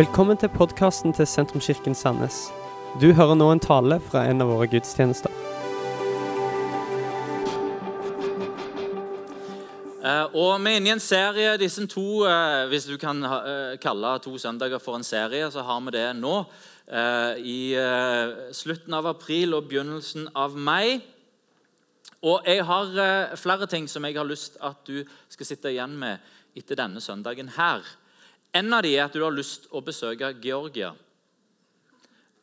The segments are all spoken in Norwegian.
Velkommen til podkasten til Sentrumskirken Sandnes. Du hører nå en tale fra en av våre gudstjenester. Eh, og vi er inne i en serie, disse to, eh, hvis du kan eh, kalle to søndager for en serie, så har vi det nå. eh, I eh, slutten av april og begynnelsen av mai. Og jeg har eh, flere ting som jeg har lyst at du skal sitte igjen med etter denne søndagen her. En av de er at du har lyst å besøke Georgia.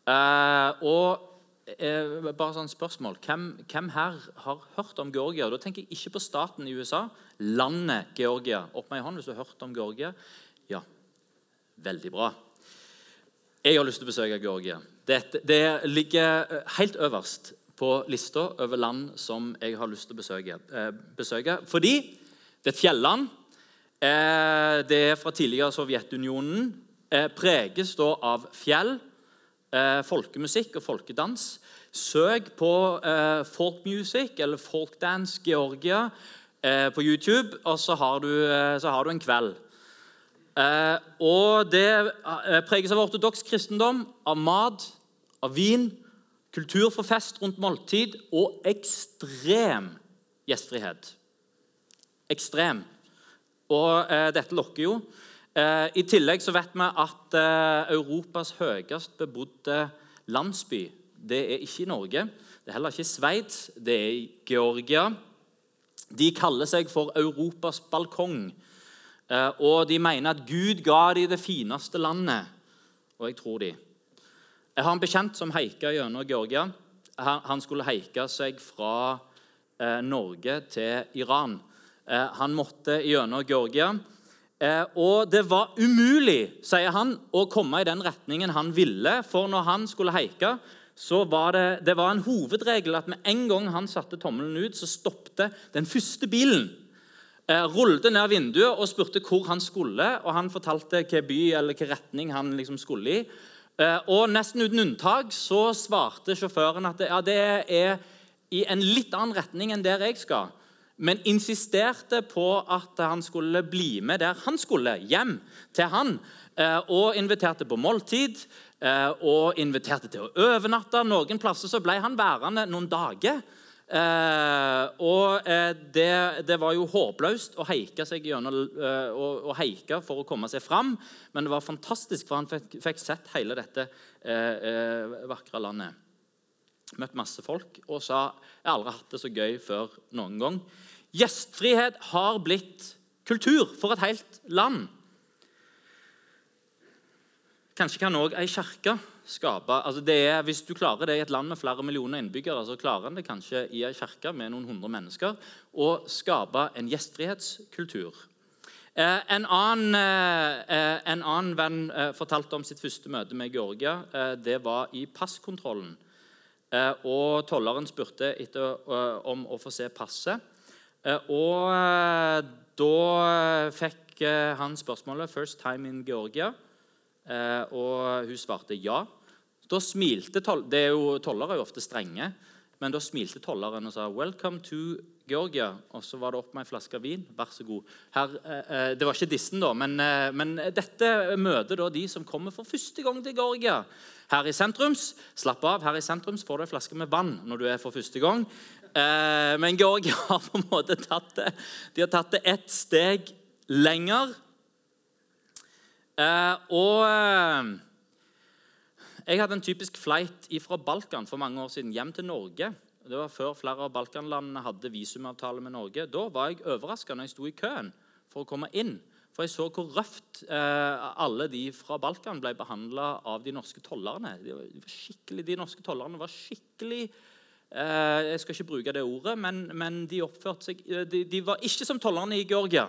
Eh, og eh, bare sånn spørsmål hvem, hvem her har hørt om Georgia? Da tenker jeg ikke på staten i USA. Landet Georgia. Opp med ei hånd hvis du har hørt om Georgia. Ja, veldig bra. Jeg har lyst til å besøke Georgia. Det, det ligger eh, helt øverst på lista over land som jeg har lyst til å besøke. Eh, besøke. Fordi det er et fjelland. Eh, det er fra tidligere Sovjetunionen. Eh, preges da av fjell, eh, folkemusikk og folkedans. Søk på eh, folk music eller folkdance Georgia på YouTube, og så har du, så har du en kveld. Og Det preges av ortodoks kristendom, av mat, av vin, kultur for fest rundt måltid og ekstrem gjestfrihet. Ekstrem. Og eh, dette lokker jo. Eh, I tillegg så vet vi at eh, Europas høyest bebodde landsby det er ikke i Norge. Det er heller ikke i Sveits. Det er i Georgia. De kaller seg for Europas balkong. Eh, og de mener at Gud ga dem det fineste landet. Og jeg tror de. Jeg har en bekjent som haika gjennom Georgia. Han, skulle haika seg fra eh, Norge til Iran. Eh, han måtte gjennom Georgia. Eh, og det var umulig, sier han, å komme i den retningen han ville. For når han skulle haike, så var det, det var en hovedregel at med en gang han satte tommelen ut, så stoppte den første bilen. Eh, rullet ned vinduet og spurte hvor han skulle. og Han fortalte hvilken by eller hvilken retning han liksom skulle i. Og Nesten uten unntak så svarte sjåføren at det, ja, det er i en litt annen retning enn der jeg skal. Men insisterte på at han skulle bli med der han skulle, hjem til han. eh, Og inviterte på måltid eh, og inviterte til å overnatte. Noen plasser så ble han værende noen dager. Eh, og det, det var jo håpløst å heike seg gjennom og heike for å komme seg fram, men det var fantastisk, for han fikk, fikk sett hele dette vakre landet. Møtt masse folk og sa jeg har aldri hatt det så gøy før noen gang. Gjestfrihet har blitt kultur for et helt land. Kanskje kan òg ei kirke skape altså er, Hvis du klarer det i et land med flere millioner innbyggere, så klarer en det kanskje i ei kirke med noen hundre mennesker å skape en gjestfrihetskultur. Eh, en, annen, eh, en annen venn eh, fortalte om sitt første møte med Georgia. Eh, det var i passkontrollen. Eh, og Tolleren spurte etter, eh, om å få se passet. Eh, og eh, da fikk eh, han spørsmålet 'First time in Georgia'. Og hun svarte ja. Da smilte det er jo, Tollere er jo ofte strenge, men da smilte tolleren og sa 'Welcome to Georgia'. Og så var det opp med ei flaske vin. Vær så god. Her, det var ikke dissen, da, men, men dette møter da de som kommer for første gang til Georgia. Her i sentrums, slapp av, her i sentrums får du ei flaske med vann når du er for første gang. Eh, men Georgia har på en måte tatt det De har tatt det ett steg lenger. Eh, og eh, jeg hadde en typisk flight fra Balkan for mange år siden hjem til Norge. Det var før flere av Balkanlandene hadde visumavtale med Norge. Da var jeg overraska når jeg sto i køen for å komme inn. For jeg så hvor røft alle de fra Balkan ble behandla av de norske tollerne. De, skikkelig, de norske tollerne var skikkelig Jeg skal ikke bruke det ordet, men, men de oppførte seg de, de var ikke som tollerne i Georgia.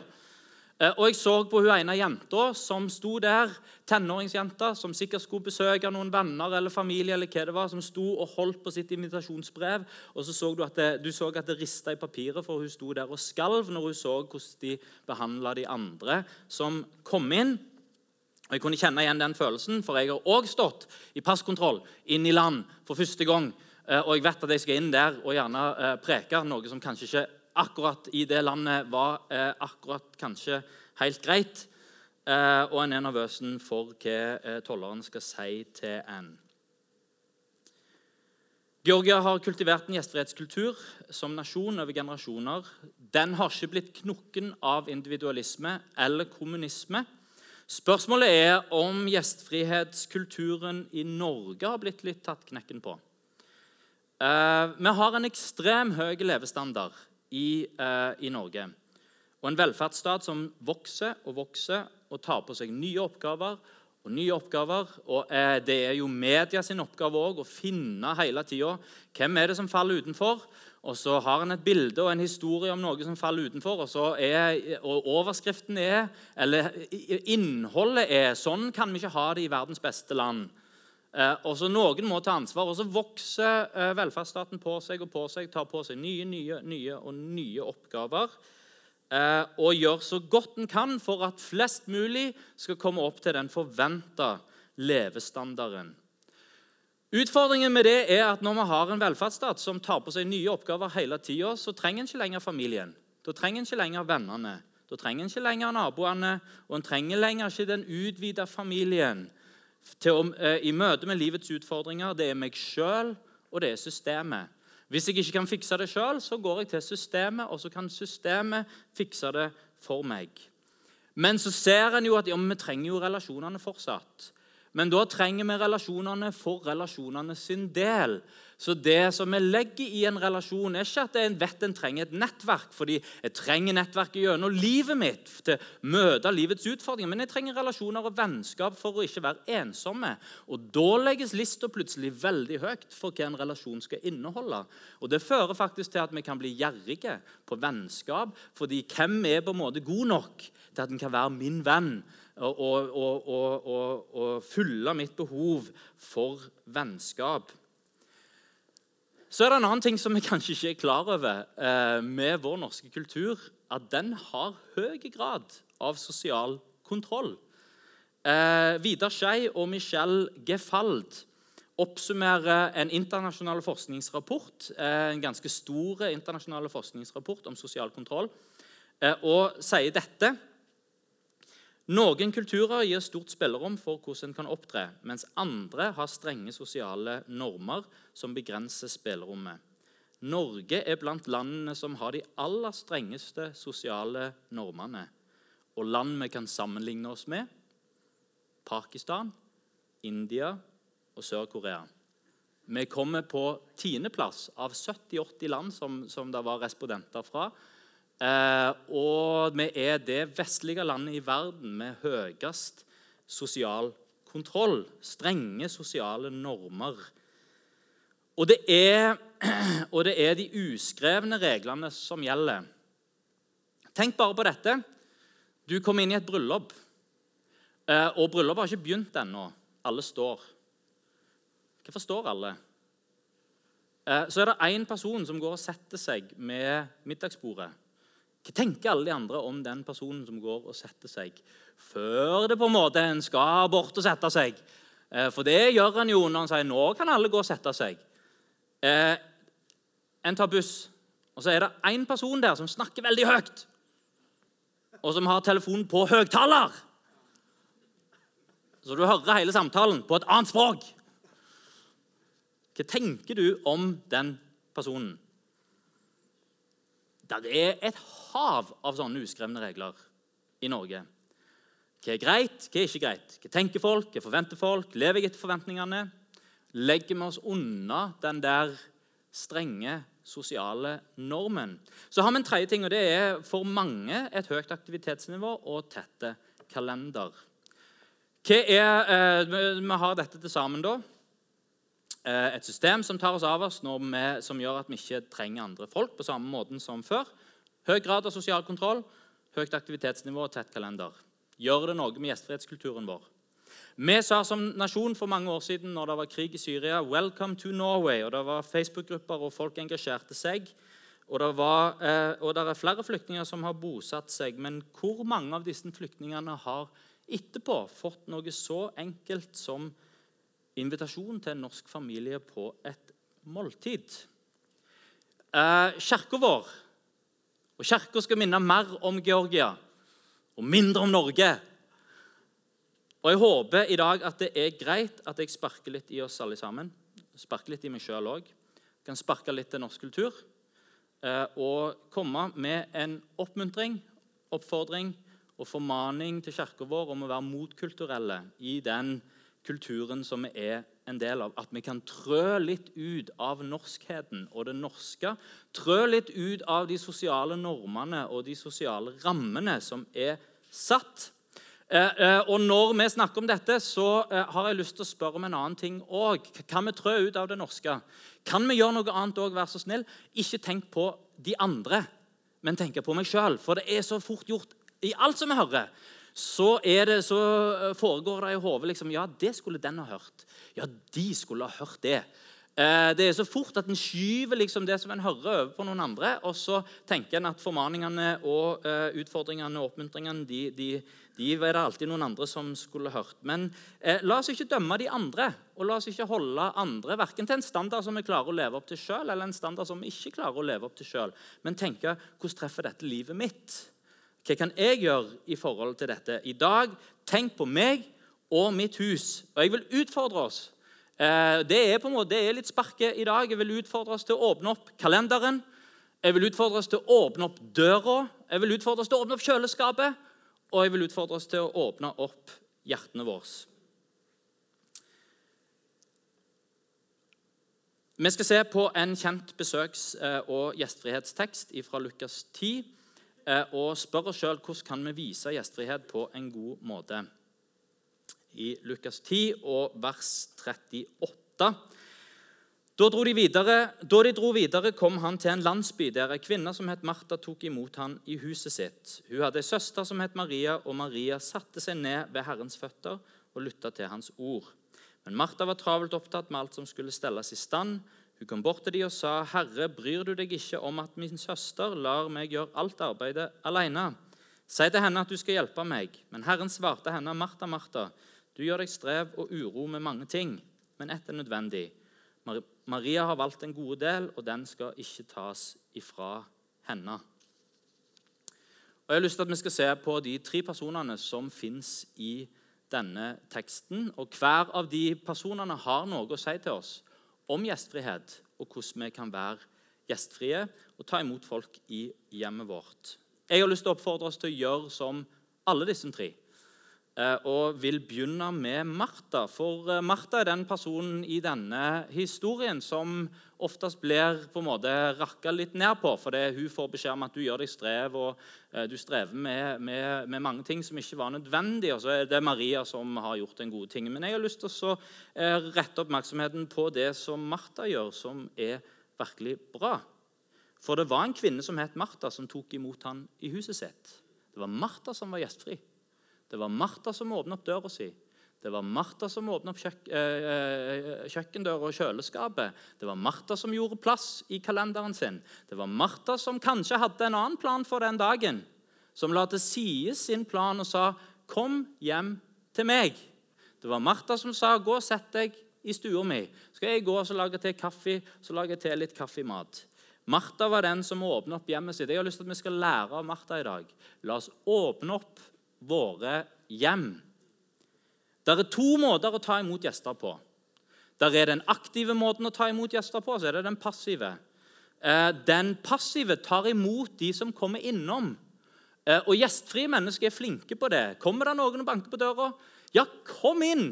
Eh, Og jeg så på hun ene jenta som sto der, tenåringsjenta, som sikkert skulle besøke noen venner eller familie, eller hva det var, som sto og holdt på sitt invitasjonsbrev. Og så så du at det, du så at det rista i papiret, for hun sto der og skalv når hun så hvordan de behandla de andre som kom inn. Og Jeg kunne kjenne igjen den følelsen, for jeg har òg stått i passkontroll inn i land for første gang. Eh, Og jeg vet at jeg skal inn der og gjerne eh, preke noe som kanskje ikke akkurat i det landet var eh, akkurat kanskje helt greit. og en er nervøs for hva tolleren skal si til en. Georgia har kultivert en gjestfrihetskultur som nasjon over generasjoner. Den har ikke blitt knokken av individualisme eller kommunisme. Spørsmålet er om gjestfrihetskulturen i Norge har blitt litt tatt knekken på. Uh, vi har en ekstrem høy levestandard i, uh, i, Norge. Og en velferdsstat som vokser og vokser og tar på seg nye oppgaver og nye oppgaver. Og uh, det er jo media sin oppgave òg å finne hele tida hvem er det som faller utenfor. Og så har en et bilde og en historie om noe som faller utenfor. Og, så er, og overskriften er, eller innholdet er Sånn kan vi ikke ha det i verdens beste land. Eh, og så Noen må ta ansvar. og Så vokser eh, velferdsstaten på seg og på seg, tar på seg nye, nye, nye og nye oppgaver. Eh, og gjør så godt en kan for at flest mulig skal komme opp til den forventa levestandarden. Utfordringen med det er at når vi har en velferdsstat som tar på seg nye oppgaver hele tida, så trenger en ikke lenger familien. Da trenger en ikke lenger vennene. Da trenger en ikke lenger naboene, og en trenger lenger ikke den utvida familien å, eh, i møte med livets utfordringer. Det er meg sjøl, og det er systemet. Hvis jeg ikke kan fikse det sjøl, så går jeg til systemet, og så kan systemet fikse det for meg. Men så ser en jo at ja, vi trenger jo relasjonene fortsatt. Men da trenger vi relasjonene for relasjonene sin del. Så det som vi legger i en relasjon, er ikke at en vet en trenger et nettverk, fordi jeg trenger nettverket gjennom livet mitt til å møte livets utfordringer, men jeg trenger relasjoner og vennskap for å ikke være ensomme. Og Da legges lista plutselig veldig høyt for hva en relasjon skal inneholde. Og Det fører faktisk til at vi kan bli gjerrige på vennskap, fordi hvem er på en måte god nok til at en kan være min venn? Og, og, og, og, fylle mitt behov for vennskap. Så er det en annen ting som vi kanskje ikke er klar over eh, med vår norske kultur. At den har høy grad av sosial kontroll. Eh, Vidar Skei og Michelle Gefald oppsummerer en internasjonal forskningsrapport, eh, en ganske stor internasjonal forskningsrapport om sosial kontroll, eh, og sier dette noen kulturer gir stort spillerom for hvordan en kan opptre, mens andre har strenge sosiale normer som begrenser spillerommet. Norge er blant landene som har de aller strengeste sosiale normene. Og land vi kan sammenligne oss med Pakistan, India og Sør-Korea. Vi kommer på tiendeplass av 70-80 land som, som det var respondenter fra. Eh, og vi er det vestlige landet i verden med høyest sosial kontroll. Strenge sosiale normer. Og det, er, og det er de uskrevne reglene som gjelder. Tenk bare på dette. Du kommer inn i et bryllup, eh, og bryllupet har ikke begynt ennå. Alle står. Hvorfor står alle? Eh, så er det én person som går og setter seg med middagsbordet. Hva tenker alle de andre om den personen som går og setter seg før det på en måte en skal bort og sette seg? Eh, for det gjør en jo når en sier nå kan alle gå og sette seg. Eh, en tar buss, og så er det én person der som snakker veldig høyt, og som har telefonen på høyttaler. Så du hører hele samtalen på et annet språk. Hva tenker du om den personen? Det er et hav av sånne uskrevne regler i Norge. Hva er greit, hva er ikke greit? Hva tenker folk, hva forventer folk? Lever jeg etter forventningene? Legger vi oss unna den der strenge sosiale normen? Så har vi en tredje ting, og det er for mange et høyt aktivitetsnivå og tette kalender. Hva er, eh, Vi har dette til sammen, da. Eh, et system som tar oss av oss, vi, som gjør at vi ikke trenger andre folk på samme måten som før. Høy grad av sosial kontroll, høyt aktivitetsnivå og tett kalender. Gjør det noe med gjestfrihetskulturen vår? Vi sa som nasjon for mange år siden når det var krig i Syria 'Welcome to Norway'. og Det var Facebook-grupper, og folk engasjerte seg. Og det, var, eh, og det er flere flyktninger som har bosatt seg. Men hvor mange av disse flyktningene har etterpå fått noe så enkelt som invitasjon til en norsk familie på et måltid. Eh, Kirka vår og Kirka skal minne mer om Georgia og mindre om Norge. Og jeg håper i dag at det er greit at jeg sparker litt i oss alle sammen. Sparker litt i meg sjøl òg. Kan sparke litt til norsk kultur. Eh, og komme med en oppmuntring, oppfordring og formaning til kirka vår om å være motkulturelle i den kulturen som vi er en del av. At vi kan trø litt ut av norskheten og det norske. Trø litt ut av de sosiale normene og de sosiale rammene som er satt. Eh, eh, og Når vi snakker om dette, så eh, har jeg lyst til å spørre om en annen ting òg. Kan vi trø ut av det norske? Kan vi gjøre noe annet òg, vær så snill? Ikke tenk på de andre, men tenk på meg sjøl. For det er så fort gjort i alt som vi hører. Så, det, så foregår det i hodet liksom, Ja, det skulle den ha hørt. Ja, de skulle ha hørt det. Eh, det er så fort at en skyver liksom det som en hører, over på noen andre. Og så tenker en at formaningene og uh, utfordringene og oppmuntringene de, de, de er det alltid noen andre som skulle hørt. Men eh, la oss ikke dømme de andre, og la oss ikke holde andre verken til en standard som vi klarer å leve opp til sjøl, eller en standard som vi ikke klarer å leve opp til sjøl. Men tenke hvordan treffer dette livet mitt? Hva kan jeg gjøre i forhold til dette? I dag, tenk på meg og mitt hus. Og jeg vil utfordre oss Eh, det er på en måte, det er litt sparket i dag. Jeg vil utfordre oss til å åpne opp kalenderen. Jeg vil utfordre oss til å åpne opp døra. Jeg vil utfordre oss til å åpne opp kjøleskapet. Og jeg vil utfordre oss til å åpne opp hjertene våre. Vi skal se på en kjent besøks- og gjestfrihetstekst fra Lukas 10 eh, og spørre oss sjøl hvordan kan vi vise gjestfrihet på en god måte i Lukas 10 og vers 38. Da, de videre, da de dro videre, kom han til en landsby der ei kvinne som het Martha, tok imot han i huset sitt. Hun hadde ei søster som het Maria, og Maria satte seg ned ved Herrens føtter og lytta til hans ord. Men Martha var travelt opptatt med alt som skulle stelles i stand. Hun kom bort til dem og sa, 'Herre, bryr du deg ikke om at min søster lar meg gjøre alt arbeidet alene?' 'Si til henne at du skal hjelpe meg.' Men Herren svarte henne, 'Martha, Martha, du gjør deg strev og uro med mange ting, men ett er nødvendig. Maria har valgt en god del, og den skal ikke tas ifra henne. Og Jeg har lyst til at vi skal se på de tre personene som fins i denne teksten. og Hver av de personene har noe å si til oss om gjestfrihet og hvordan vi kan være gjestfrie og ta imot folk i hjemmet vårt. Jeg har lyst til å oppfordre oss til å gjøre som alle disse tre. Eh, og vil begynne med Martha. For eh, Martha er den personen i denne historien som oftest blir på en måte rakka litt ned på. Fordi hun får beskjed om at du gjør deg strev, og eh, du strever med, med, med mange ting som ikke var nødvendig. Og så er det Maria som har gjort den gode tingen. Men jeg har lyst til å rette oppmerksomheten på det som Martha gjør, som er virkelig bra. For det var en kvinne som het Martha, som tok imot han i huset sitt. Det var Martha som var gjestfri. Det var Martha som åpna opp døra si. Det var Martha som åpna opp kjøk øh, kjøkkendøra og kjøleskapet. Det var Martha som gjorde plass i kalenderen sin. Det var Martha som kanskje hadde en annen plan for den dagen. Som la til side sin plan og sa, 'Kom hjem til meg'. Det var Martha som sa, 'Gå og sett deg i stua mi'. Skal jeg gå og lage til kaffe, så lager jeg til litt kaffemat. Martha var den som åpna opp hjemmet sitt. Jeg har lyst til at vi skal lære av Martha i dag. La oss åpne opp våre hjem. Det er to måter å ta imot gjester på. Der er den aktive måten å ta imot gjester på, så er det den passive. Eh, den passive tar imot de som kommer innom. Eh, og Gjestfrie mennesker er flinke på det. Kommer det noen og banker på døra? Ja, kom inn!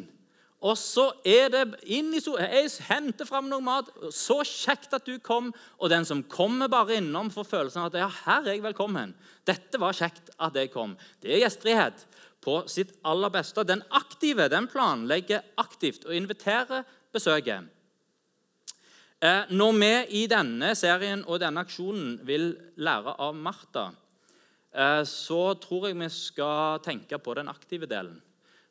Og så er det inn i Jeg henter fram noe mat. Så kjekt at du kom. Og den som kommer bare innom, får følelsen av at ja, her er jeg velkommen. Dette var kjekt at jeg kom. Det er gjestfrihet på sitt aller beste. Den aktive den planlegger aktivt og inviterer besøket. Eh, når vi i denne serien og denne aksjonen vil lære av Martha, eh, så tror jeg vi skal tenke på den aktive delen.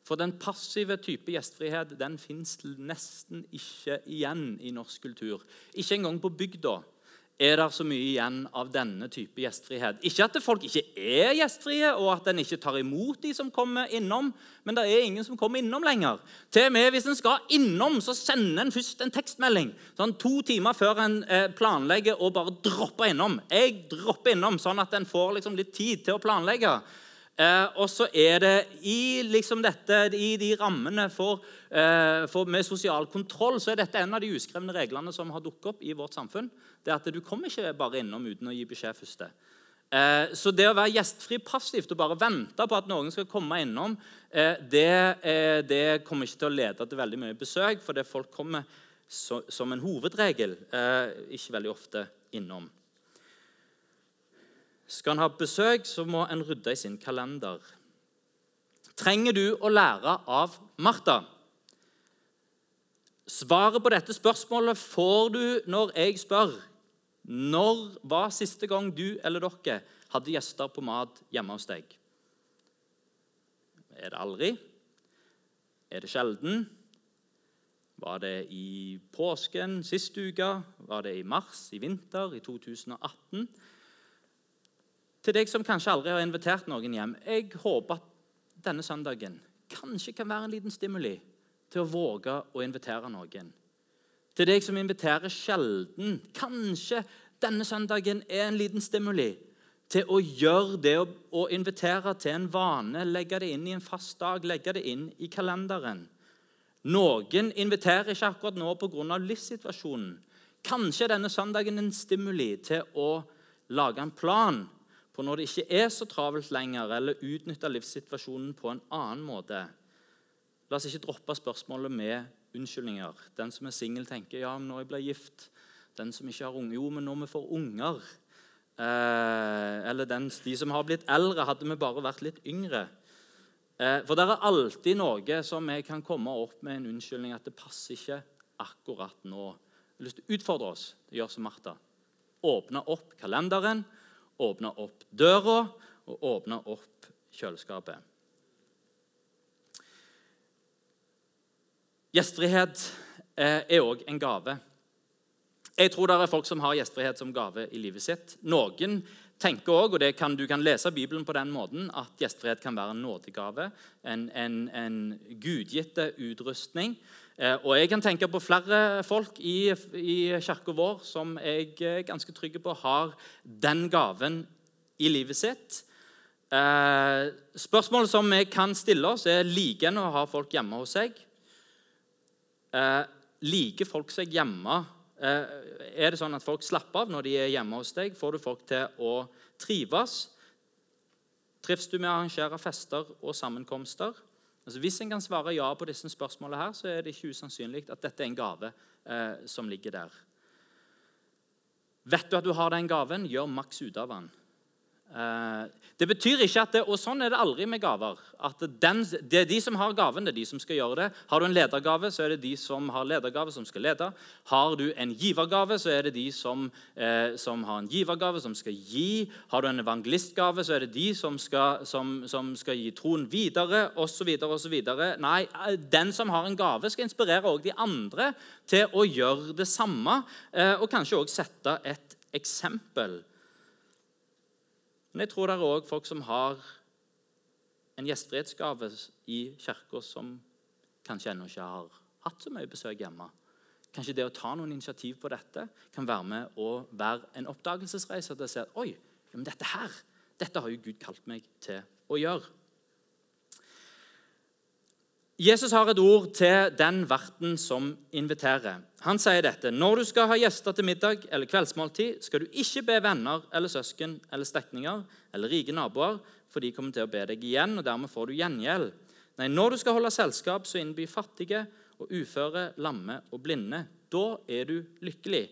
For den passive type gjestfrihet den fins nesten ikke igjen i norsk kultur. Ikke engang på bygda er det så mye igjen av denne type gjestfrihet. Ikke at folk ikke er gjestfrie, og at en ikke tar imot de som kommer innom, men det er ingen som kommer innom lenger. Til og med Hvis en skal innom, så sender en først en tekstmelding sånn to timer før en eh, planlegger å bare droppe innom. Jeg dropper innom, sånn at en får liksom litt tid til å planlegge. Eh, og så er det i liksom dette, i de rammene for, eh, for med sosial kontroll så er dette en av de uskrevne reglene som har dukket opp i vårt samfunn. Det er at Du kommer ikke bare innom uten å gi beskjed først. Eh, så det å være gjestfri passivt og bare vente på at noen skal komme innom, eh, det, eh, det, kommer ikke til å lede til veldig mye besøk, for folk kommer så, som en hovedregel eh, ikke veldig ofte innom. Skal en ha besøk, så må en rydde i sin kalender. Trenger du å lære av Martha? Svaret på dette spørsmålet får du når jeg spør. Når var siste gang du eller dere hadde gjester på mat hjemme hos deg? Er det aldri? Er det sjelden? Var det i påsken sist uke? Var det i mars, i vinter, i 2018? Til deg som kanskje aldri har invitert noen hjem. Jeg håper at denne søndagen kanskje kan være en liten stimuli til å våge å invitere noen. Til deg som inviterer sjelden. Kanskje denne søndagen er en liten stimuli til å gjøre det å, invitere til en vane, legge det inn i en fast dag, legge det inn i kalenderen. Noen inviterer ikke akkurat nå pga. livssituasjonen. Kanskje denne søndagen en stimuli til å lage en plan på når det ikke er så travelt lenger, eller utnytter livssituasjonen på en annen måte. La oss ikke droppe spørsmålet med unnskyldninger. Den som er singel, tenker ja, men når jeg blir gift. Den som ikke har unge, jo, men når vi får unger. Eh, eller den, de som har blitt eldre, hadde vi bare vært litt yngre. Eh, for det er alltid noe som jeg kan komme opp med en unnskyldning at det passer ikke akkurat nå. Jeg har lyst til å utfordre oss Det gjør som Martha. Åpne opp kalenderen åpne opp døra og åpne opp kjøleskapet. Gjestfrihet eh, er òg en gave. Jeg tror det er folk som har gjestfrihet som gave i livet sitt. Noen tenker også, og kan, Du kan lese Bibelen på den måten at gjestfrihet kan være en nådegave, en, en, en gudgitte utrustning. Eh, og Jeg kan tenke på flere folk i, i kirka vår som jeg er ganske trygg på har den gaven i livet sitt. Eh, spørsmålet som vi kan stille oss, er liker en å ha folk hjemme hos seg. Eh, liker folk seg hjemme? er det sånn at folk slapper av når de er hjemme hos deg? Får du folk til å trives? Trives du med å arrangere fester og sammenkomster? Altså, hvis en kan svare ja på disse spørsmålene, her, så er det ikke usannsynlig at dette er en gave eh, som ligger der. Vet du at du har den gaven, gjør maks ut av den. Eh, det betyr ikke at det, Og sånn er det aldri med gaver. at den, Det er de som har gaven, det er de som skal gjøre det. Har du en ledergave, så er det de som har ledergave, som skal lede. Har du en givergave, så er det de som, eh, som har en givergave, som skal gi. Har du en evangelistgave, så er det de som skal, som, som skal gi troen videre, osv. osv. Nei, den som har en gave, skal inspirere også de andre til å gjøre det samme, eh, og kanskje også sette et eksempel. Men jeg tror det er òg folk som har en gjestfrihetsgave i kirka som kanskje ennå ikke har hatt så mye besøk hjemme. Kanskje det å ta noen initiativ på dette kan være med å være en oppdagelsesreise til å se at oi, men dette her, dette har jo Gud kalt meg til å gjøre. Jesus har et ord til den verten som inviterer. Han sier dette.: Når du skal ha gjester til middag eller kveldsmåltid, skal du ikke be venner eller søsken eller slektninger eller rike naboer, for de kommer til å be deg igjen, og dermed får du gjengjeld. Nei, når du skal holde selskap, så innby fattige og uføre, lamme og blinde. Da er du lykkelig.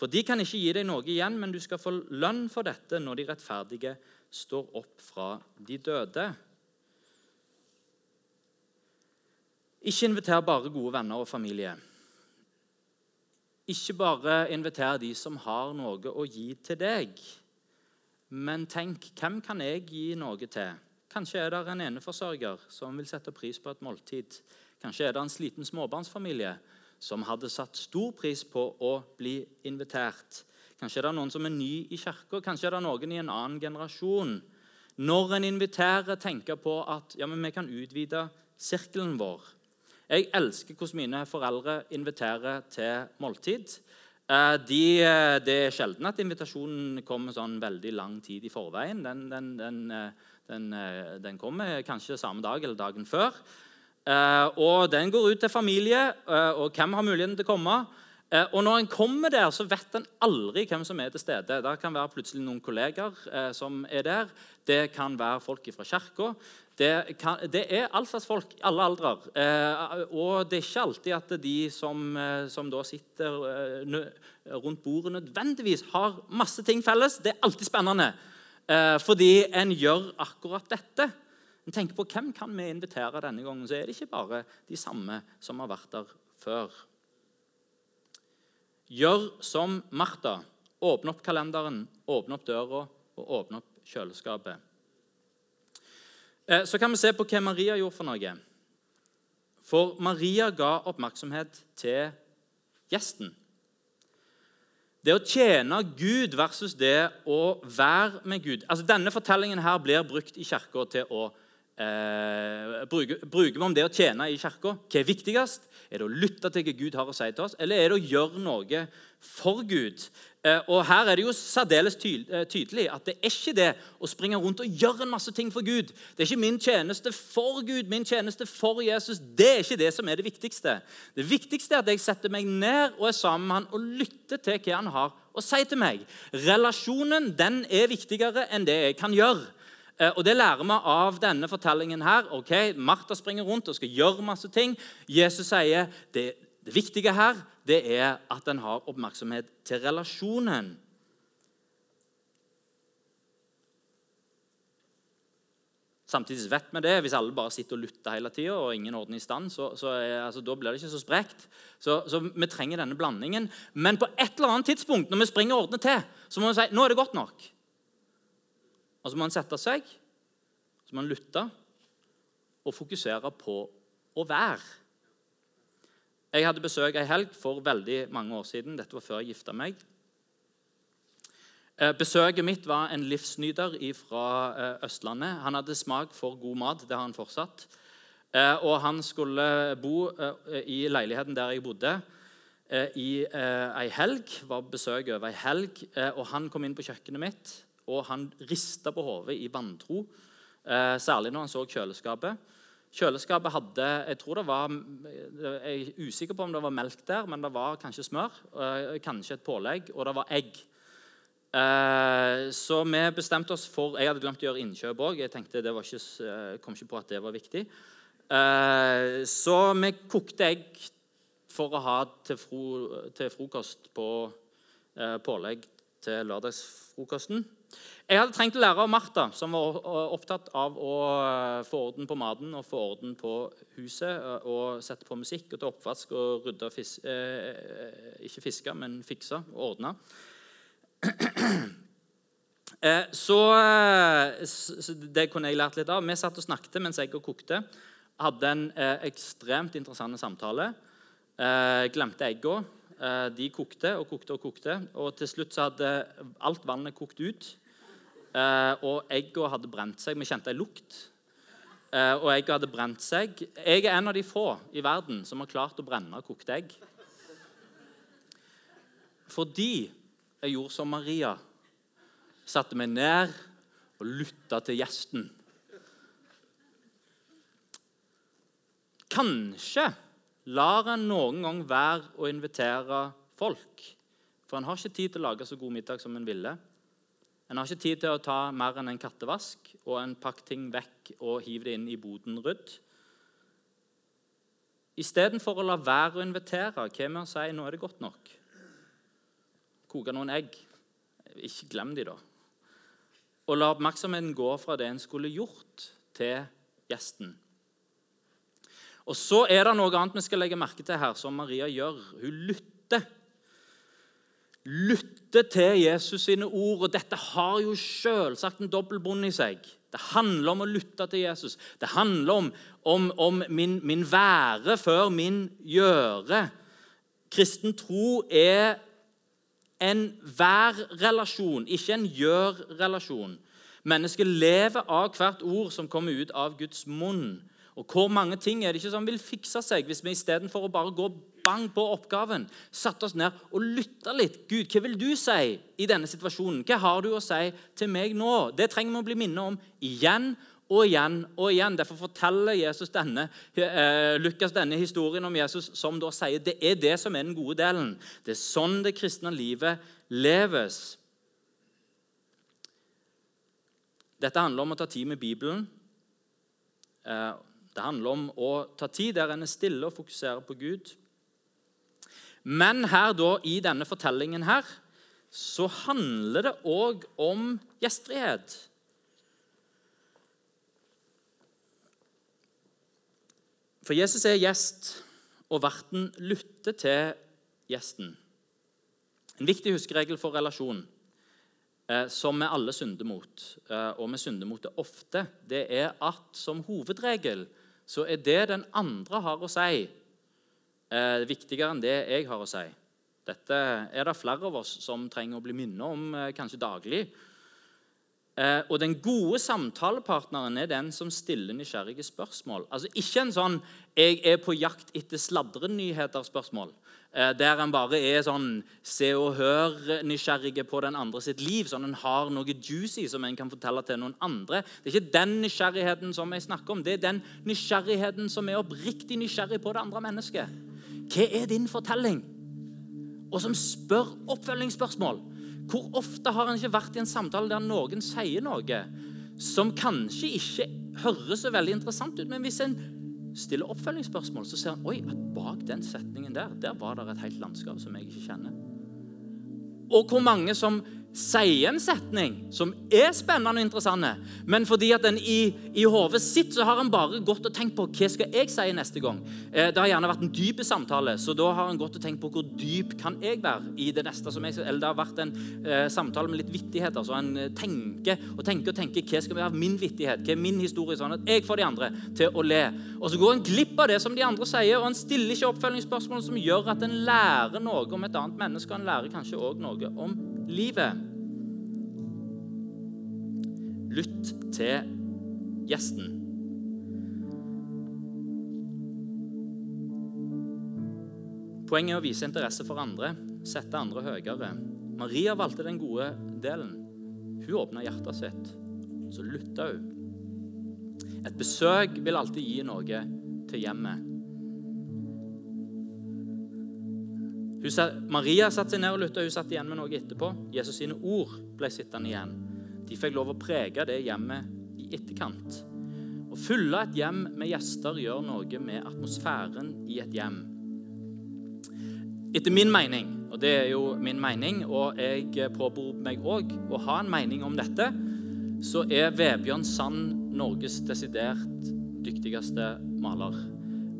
For de kan ikke gi deg noe igjen, men du skal få lønn for dette når de rettferdige står opp fra de døde. Ikke inviter bare gode venner og familie. Ikke bare inviter de som har noe å gi til deg. Men tenk hvem kan jeg gi noe til? Kanskje er det en eneforsørger som vil sette pris på et måltid. Kanskje er det en sliten småbarnsfamilie som hadde satt stor pris på å bli invitert. Kanskje er det noen som er ny i kirka, kanskje er det noen i en annen generasjon. Når en inviterer, tenker på at ja, vi kan utvide sirkelen vår. Jeg elsker hvordan mine foreldre inviterer til måltid. Eh, de, det er sjelden at invitasjonen kommer sånn veldig lang tid i forveien. Den, den, den, eh, Den, eh, kommer kanskje samme dag eller dagen før. Eh, og Den går ut til familie, eh, og hvem har muligheten til å komme. Eh, og Når en kommer der, så vet en aldri hvem som er til stede. Det kan være plutselig noen kolleger eh, som er der. Det kan være folk fra kirka. Det, det, er all slags folk, alle aldre. Eh, og det er ikke alltid at de som, eh, som da sitter eh, rundt bordet, nødvendigvis har masse ting felles. Det er alltid spennende, eh, fordi en gjør akkurat dette. En tenker på Hvem kan vi invitere denne gangen? Så er det ikke bare de samme som har vært der før. Gjør som Martha. Åpne opp kalenderen, åpne opp døra og åpne opp kjøleskapet. Eh, så kan vi se på hva Maria gjorde for noe. For Maria ga oppmerksomhet til gjesten. Det å tjene Gud versus det å være med Gud. Altså Denne fortellingen her blir brukt i kirka til å eh, bruke, bruker vi om det å tjene i kirka. Hva er viktigst? Er det å lytte til hva Gud har å si til oss, eller er det å gjøre noe for Gud? Eh, og Her er det jo særdeles eh, tydelig at det er ikke det å springe rundt og gjøre en masse ting for Gud. Det er ikke min tjeneste for Gud, min tjeneste for Jesus. Det er ikke det som er det viktigste. Det viktigste er at jeg setter meg ned og er sammen med han og lytter til hva han har å si til meg. Relasjonen den er viktigere enn det jeg kan gjøre. Eh, og Det lærer vi av denne fortellingen. her. Ok, Martha springer rundt og skal gjøre masse ting. Jesus sier det, det viktige her det er at en har oppmerksomhet til relasjonen. Samtidig vet vi det, hvis alle bare sitter og lytter hele tida, og ingen orden i stand, så, så er, altså, da blir det ikke så sprekt. Så, så, vi trenger denne blandingen. Men på et eller annet tidspunkt når vi springer og ordner til, så må vi si nå er det godt nok. Og så må en sette seg, så må en lytte og fokusere på å være. Jeg hadde besøk ei helg for veldig mange år siden. Dette var før jeg gifta meg. Eh, besøket mitt var en livsnyter fra eh, Østlandet. Han hadde smak for god mat. Det har han fortsatt. Eh, og han skulle bo i leiligheten der jeg bodde, i ei helg. Var besøk over ei helg. Og han kom inn på kjøkkenet mitt og han rista på hodet i vantro, særlig når han så kjøleskapet. Kjøleskapet hadde Jeg tror det var, jeg er usikker på om det var melk der, men det var kanskje smør, eh, kanskje et pålegg, og det var egg. Eh, så vi bestemte oss for Jeg hadde glemt å gjøre innkjøp òg. Jeg tenkte det ikke, eh, kom ikke på at det var viktig. Så vi kokte egg for å ha til, fro, til frokost på pålegg til lørdagsfrokosten. Jeg hadde trengt å lære av Martha, som var opptatt av å eh, få orden på maten og få orden på huset eh, og sette på musikk og ta oppvask og rydde fis eh, Ikke fiske, men fikse og ordne. Eh, så, så, det kunne jeg lært litt av. Vi satt og snakket mens jeg kokte. Hadde en eh, ekstremt interessant samtale. Eh, glemte eggene. de kokte og kokte og kokte. Og til slutt så hadde alt vannet kokt ut. Uh, og egga hadde brent seg. Vi kjente ei lukt. Uh, og egga hadde brent seg. Jeg er en av de få i verden som har klart å brenne kokte egg. Fordi jeg gjorde som Maria. Satte meg ned og lytta til gjesten. Kanskje lar en noen gang være å invitere folk. For en har ikke tid til å lage så god middag som en ville. En har ikke tid til å ta mer enn en kattevask og en pakke ting vekk og hive det inn i boden rydd. Istedenfor å la være å invitere, hva med å si nå er det godt nok? Koke noen egg. Ikke glem de, da. Og la oppmerksomheten gå fra det en skulle gjort, til gjesten. Og Så er det noe annet vi skal legge merke til her, som Maria gjør. Hun lytter lytte til Jesus sine ord. Og dette har jo selvsagt en dobbeltbunn i seg. Det handler om å lytte til Jesus. Det handler om, om, om min, min, være før min gjøre. Kristen tro er en vær-relasjon, ikke en gjør-relasjon. Mennesket lever av hvert ord som kommer ut av Guds munn. Og Hvor mange ting er det ikke som vil fikse seg hvis vi istedenfor å bare gå bang på oppgaven. Satte oss ned og lytta litt. Gud, hva vil du si i denne situasjonen? Hva har du å si til meg nå? Det trenger vi å bli minnet om igjen og igjen og igjen. Derfor forteller Jesus denne, eh, Lukas denne historien om Jesus som da sier det er det som er den gode delen. Det er sånn det kristne livet leves. Dette handler om å ta tid med Bibelen. Eh, det handler om å ta tid der en er stille og fokuserer på Gud. Men her da, i denne fortellingen her, så handler det òg om gjestfrihet. For Jesus er gjest, og verten lytter til gjesten. En viktig huskeregel for relasjon eh, som vi alle synder mot, eh, og vi synder mot det ofte, det er at som hovedregel så er det den andre har å si, eh, viktigere enn det jeg har å si. Dette er det flere av oss som trenger å bli minnet om eh, kanskje daglig. Eh, og den gode samtalepartneren er den som stiller nysgjerrige spørsmål. Altså Ikke en sånn 'jeg er på jakt etter sladrenyheter'-spørsmål. Eh, der en bare er sånn se og hør-nysgjerrige på den andre sitt liv. Sånn en har noe juicy som en kan fortelle til noen andre. Det er ikke den nysgjerrigheten som jeg snakker om. Det er den nysgjerrigheten som er oppriktig nysgjerrig på det andre mennesket. Hva er din fortelling? Og som spør oppfølgingsspørsmål. Hvor ofte har en ikke vært i en samtale der noen sier noe som kanskje ikke høres så veldig interessant ut, men hvis en stiller oppfølgingsspørsmål, så ser en oi, at bak den setningen der der var det et helt landskap som jeg ikke kjenner. Og hvor mange som sier en setning som er spennende og interessant, men fordi at den i, i hodet sitt så har han bare gått og tenkt på hva skal jeg si neste gang. Eh, det har gjerne vært en dyp samtale, så da har han gått og tenkt på hvor dyp kan jeg være i det neste som jeg skal, Eller det har vært en eh, samtale med litt vittigheter, så han eh, tenker og tenker og tenker hva skal være min vittighet, hva er min historie, sånn at jeg får de andre til å le. Og så går han glipp av det som de andre sier, og han stiller ikke oppfølgingsspørsmål som gjør at en lærer noe om et annet menneske, og han lærer kanskje òg noe om livet. Lytt til gjesten. Poenget er å vise interesse for andre, sette andre høyere. Maria valgte den gode delen. Hun åpna hjertet sitt, så lytta hun. Et besøk vil alltid gi noe til hjemmet. Maria satte seg ned og lytta, hun satt igjen med noe etterpå. Jesus sine ord ble sittende igjen. De fikk lov å prege det hjemmet i etterkant. Å fylle et hjem med gjester gjør noe med atmosfæren i et hjem. Etter min mening, og det er jo min mening, og jeg påberoper meg òg å ha en mening om dette, så er Vebjørn Sand Norges desidert dyktigste maler.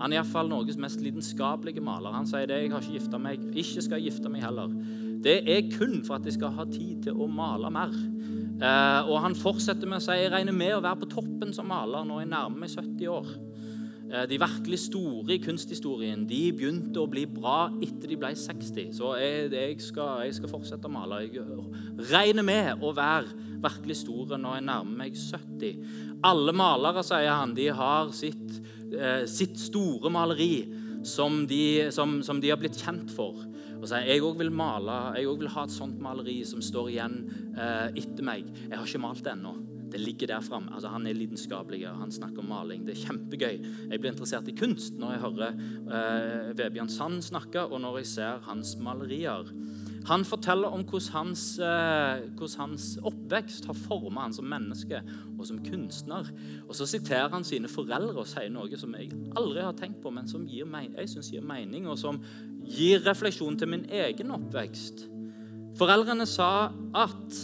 Han er iallfall Norges mest lidenskapelige maler. Han sier det, 'Jeg har ikke gifta meg. Ikke skal gifte meg heller.' Det er kun for at jeg skal ha tid til å male mer. Eh, og han fortsetter med å si, 'Jeg regner med å være på toppen som maler når jeg nærmer meg 70 år'. Eh, de virkelig store i kunsthistorien de begynte å bli bra etter de ble 60. Så jeg, jeg, skal, jeg skal, fortsette å male. Jeg regner med å være virkelig store når jeg nærmer meg 70. Alle malere, sier han, de har sitt Eh, sitt store maleri som de, som, som de har blitt kjent for. Og sier jeg òg vil male, jeg også vil ha et sånt maleri som står igjen eh, etter meg. Jeg har ikke malt det ennå. Det ligger der framme. Altså, han er lidenskapelig, han snakker om maling. Det er kjempegøy. Jeg blir interessert i kunst når jeg hører eh, Vebjørn Sand snakke, og når jeg ser hans malerier. Han forteller om hvordan hans, eh, hvordan hans oppvekst har formet han som menneske og som kunstner. Og Så siterer han sine foreldre og sier noe som jeg aldri har tenkt på, men som gir jeg synes gir mening, og som gir refleksjon til min egen oppvekst. Foreldrene sa at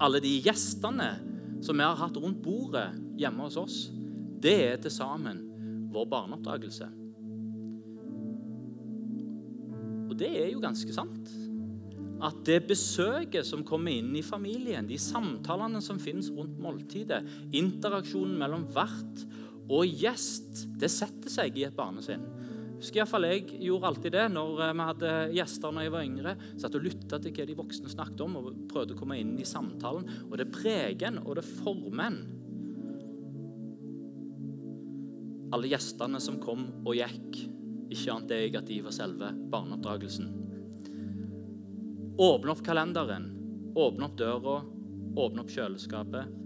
alle de gjestene som vi har hatt rundt bordet hjemme hos oss, det er til sammen vår barneoppdragelse. Det er jo ganske sant. At det besøket som kommer inn i familien, de samtalene som finnes rundt måltidet, interaksjonen mellom vert og gjest, det setter seg i et barnesinn. Husker iallfall jeg gjorde alltid det når eh, vi hadde gjester når jeg var yngre. Satt og lytta til hva de voksne snakket om, og prøvde å komme inn i samtalen. Og det preger en, og det former en. Alle gjestene som kom og gikk, ikke annet negativ var selve barneoppdragelsen. Åpne opp kalenderen, åpne opp døra, åpne opp kjøleskapet.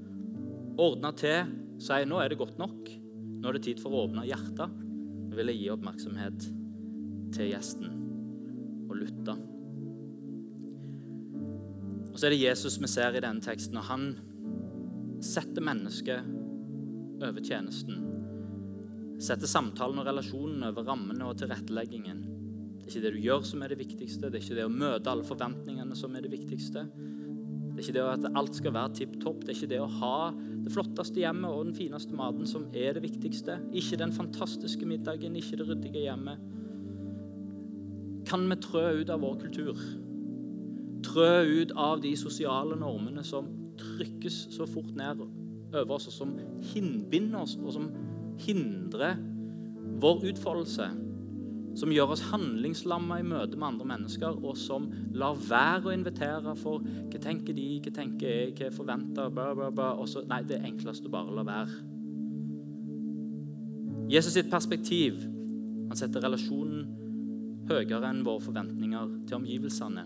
Ordne til, si nå er det godt nok. Nå er det tid for å åpne hjertet. Jeg gi oppmerksomhet til gjesten og lytte. Og så er det Jesus vi ser i denne teksten, og han setter mennesket over tjenesten. Setter samtalen og relasjonen over rammene og tilretteleggingen. Det er ikke det du gjør, som er det viktigste. Det er ikke det å møte alle forventningene som er det viktigste. Det er ikke det at alt skal være tipp topp. Det er ikke det å ha det flotteste hjemmet og den fineste maten som er det viktigste. Ikke den fantastiske middagen, ikke det ryddige hjemmet. Kan vi trø ut av vår kultur? Trø ut av de sosiale normene som trykkes så fort ned over oss, og som hindbinder oss, og som hindrer vår utfoldelse. Som gjør oss handlingslamma i møte med andre mennesker, og som lar være å invitere for hva tenker de, hva tenker jeg, hva forventer bla, bla, bla. Så, nei, det er enklest å bare la være. Jesus sitt perspektiv han setter relasjonen høyere enn våre forventninger til omgivelsene.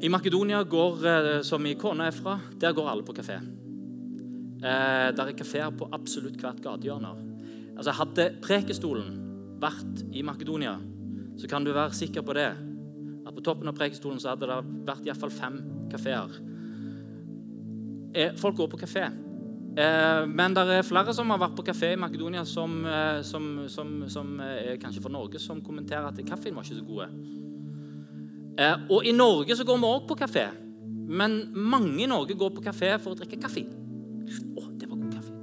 I Makedonia, går, eh, som i kona er fra, der går alle på kafé. Eh, der er kafeer på absolutt hvert gatehjørne. Altså, hadde Prekestolen vært i Makedonia, så kan du være sikker på det. At på toppen av Prekestolen så hadde det vært iallfall fem kafeer. Eh, folk går på kafé. Eh, men det er flere som har vært på kafé i Makedonia, som, eh, som, som, som er kanskje fra Norge, som kommenterer at kaffen var ikke så god. Eh, og i Norge så går vi òg på kafé. Men mange i Norge går på kafé for å drikke kaffe. Å, det var god kaffe.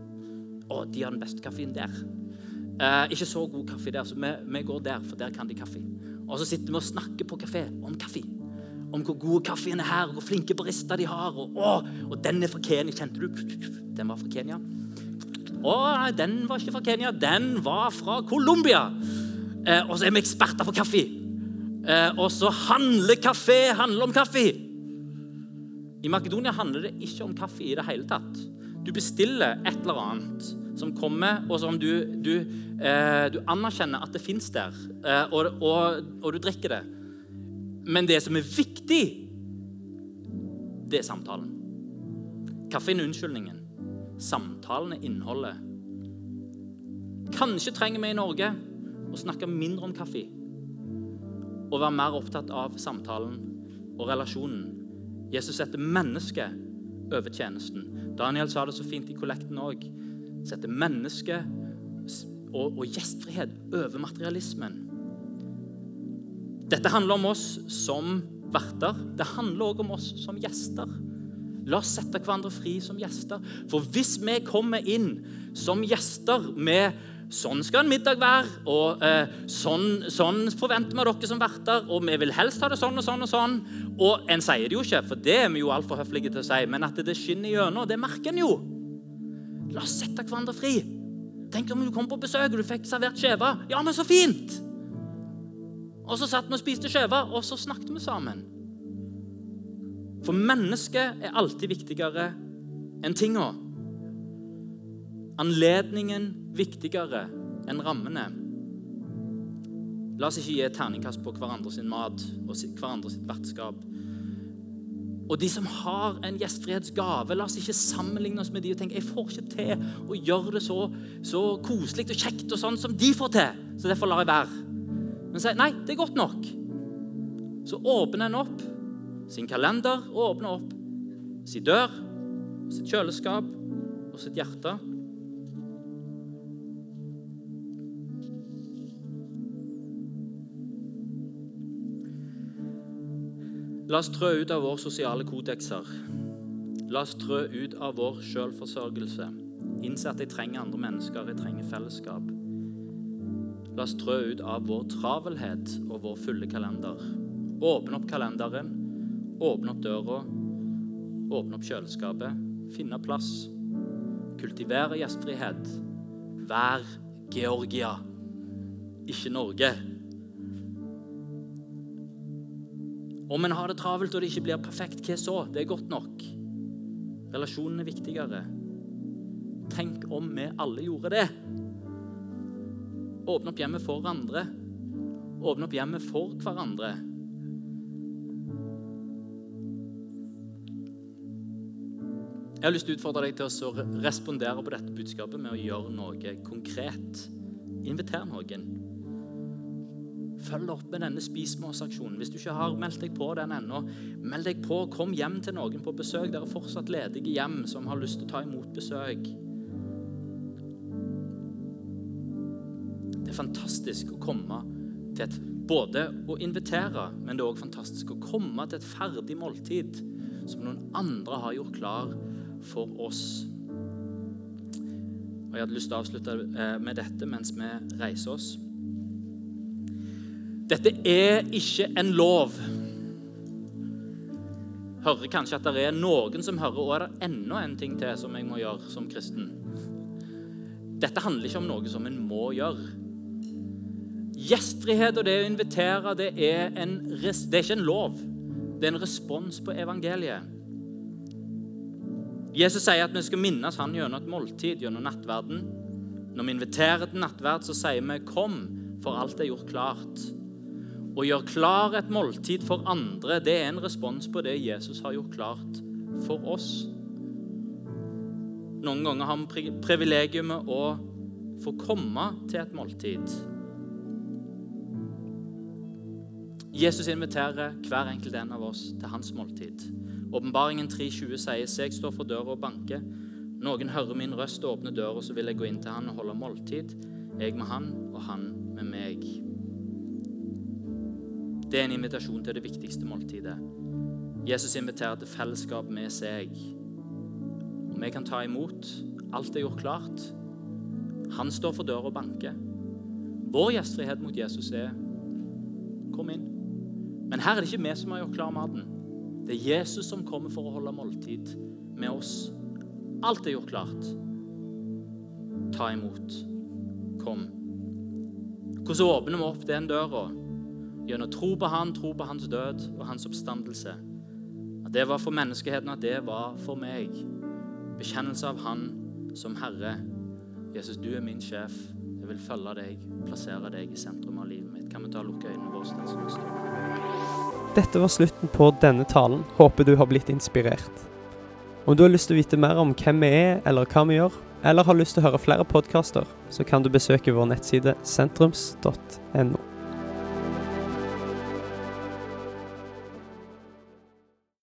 Å, de har den beste kaffen der. Eh, ikke så god kaffe der, så vi, vi, går der, for der kan de kaffe. Og så sitter vi og snakker på kafé om kaffe. Om hvor god kaffen er her, og hvor flinke barister de har. Og, å, og den er fra Kenya. Kjente du? Den var fra Kenya. Å, den var ikke fra Kenya. Den var fra Colombia. Eh, og så er vi eksperter på kaffe. Eh, og så handler kafé handler om kaffe. I Makedonia handler det ikke om kaffe i det hele tatt. Du bestiller et eller annet som kommer, og som du, du, eh, du anerkjenner at det fins der, eh, og, og, og, du drikker det. Men det som er viktig, det er samtalen. Kaffen er unnskyldningen. Samtalen er innholdet. Kanskje trenger vi i Norge å snakke mindre om kaffe og være mer opptatt av samtalen og relasjonen. Jesus setter mennesket over tjenesten. Daniel sa det så fint i kollekten òg. Setter menneske og, og gjestfrihet over materialismen. Dette handler om oss som verter. Det handler òg om oss som gjester. La oss sette hverandre fri som gjester. For hvis vi kommer inn som gjester med Sånn skal en middag være, og eh, sånn, sånn, forventer vi dere som verter. Og vi vil helst ha det sånn og sånn og sånn. Og en sier det jo ikke, for det er vi jo altfor høflige til å si, men at det skinner gjennom, det merker en jo. La oss sette hverandre fri. Tenk om du kom på besøk og du fikk servert skjeve. Ja, men så fint! Og så satt vi og spiste skjeve, og så snakket vi sammen. For mennesket er alltid viktigere enn tinga anledningen viktigere enn rammene. La oss ikke gi et terningkast på hverandre sin mat og hverandre sitt vertskap. Og de som har en gjestfrihetsgave, la oss ikke sammenligne oss med de og tenke jeg får ikke til å gjøre det så, så koselig og kjekt og sånn som de får til, så derfor lar jeg være. Men si nei, det er godt nok. Så åpner en opp sin kalender og åpner opp sin dør, sitt kjøleskap og sitt hjerte. La oss trø ut av våre sosiale kodekser. La oss trø ut av vår selvforsørgelse. Innse at jeg trenger andre mennesker, jeg trenger fellesskap. La oss trø ut av vår travelhet og vår fulle kalender. Åpne opp kalenderen, åpne opp døra, åpne opp kjøleskapet, finne plass. Kultivere gjestfrihet. Vær Georgia, ikke Norge. Om en har det travelt og det ikke blir perfekt, hva så? Det er godt nok. Relasjonen er viktigere. Tenk om vi alle gjorde det. Åpne opp hjemmet for andre. Åpne opp hjemmet for hverandre. Jeg har lyst til å utfordre deg til å respondere på dette budskapet med å gjøre noe konkret. Inviter noen. Følg opp med denne Spis med oss-aksjonen. Hvis du ikke har meldt deg på den ennå, meld deg på. Kom hjem til noen på besøk. Det er fortsatt ledige hjem som har lyst til å ta imot besøk. Det er fantastisk å komme til et Både å invitere, men det er òg fantastisk å komme til et ferdig måltid som noen andre har gjort klar for oss. Og Jeg hadde lyst til å avslutte eh, med dette mens vi reiser oss. Dette er ikke en lov. Hører kanskje at det er noen som hører, og er det enda en ting til som jeg må gjøre som kristen. Dette handler ikke om noe som en må gjøre. Gjestfrihet og det å invitere, det er, en, det er ikke en lov. Det er en respons på evangeliet. Jesus sier at vi skal minnes han gjennom et måltid, gjennom nattverden. Når vi inviterer til nattverd, så sier vi 'kom, for alt er gjort klart'. Å gjøre klar et måltid for andre, det er en respons på det Jesus har gjort klart for oss. Noen ganger har vi privilegiumet å få komme til et måltid. Jesus inviterer hver enkelt en av oss til hans måltid. Åpenbaringen 3,20 sier jeg står for døra og banker. Noen hører min røst og åpner døra, så vil jeg gå inn til han og holde måltid. Jeg med han og han med meg. Det er en invitasjon til det viktigste måltidet. Jesus inviterer til fellesskap med seg. Og vi kan ta imot. Alt er gjort klart. Han står for døra og banker. Vår gjestfrihet mot Jesus er kom inn. Men her er det ikke vi som har gjort klar maten. Det er Jesus som kommer for å holde måltid med oss. Alt er gjort klart. Ta imot. Kom. Hvordan åpner vi opp den døra? Gjennom tro på Han, tro på Hans død og Hans oppstandelse. At det var for menneskeheten, at det var for meg. Bekjennelse av Han som Herre. Jesus, du er min sjef. Jeg vil følge deg, plassere deg i sentrum av livet mitt. Kan vi ta og lukke øynene våre? Dette var slutten på denne talen. Håper du har blitt inspirert. Om du har lyst til å vite mer om hvem vi er, eller hva vi gjør, eller har lyst til å høre flere podkaster, så kan du besøke vår nettside sentrums.no.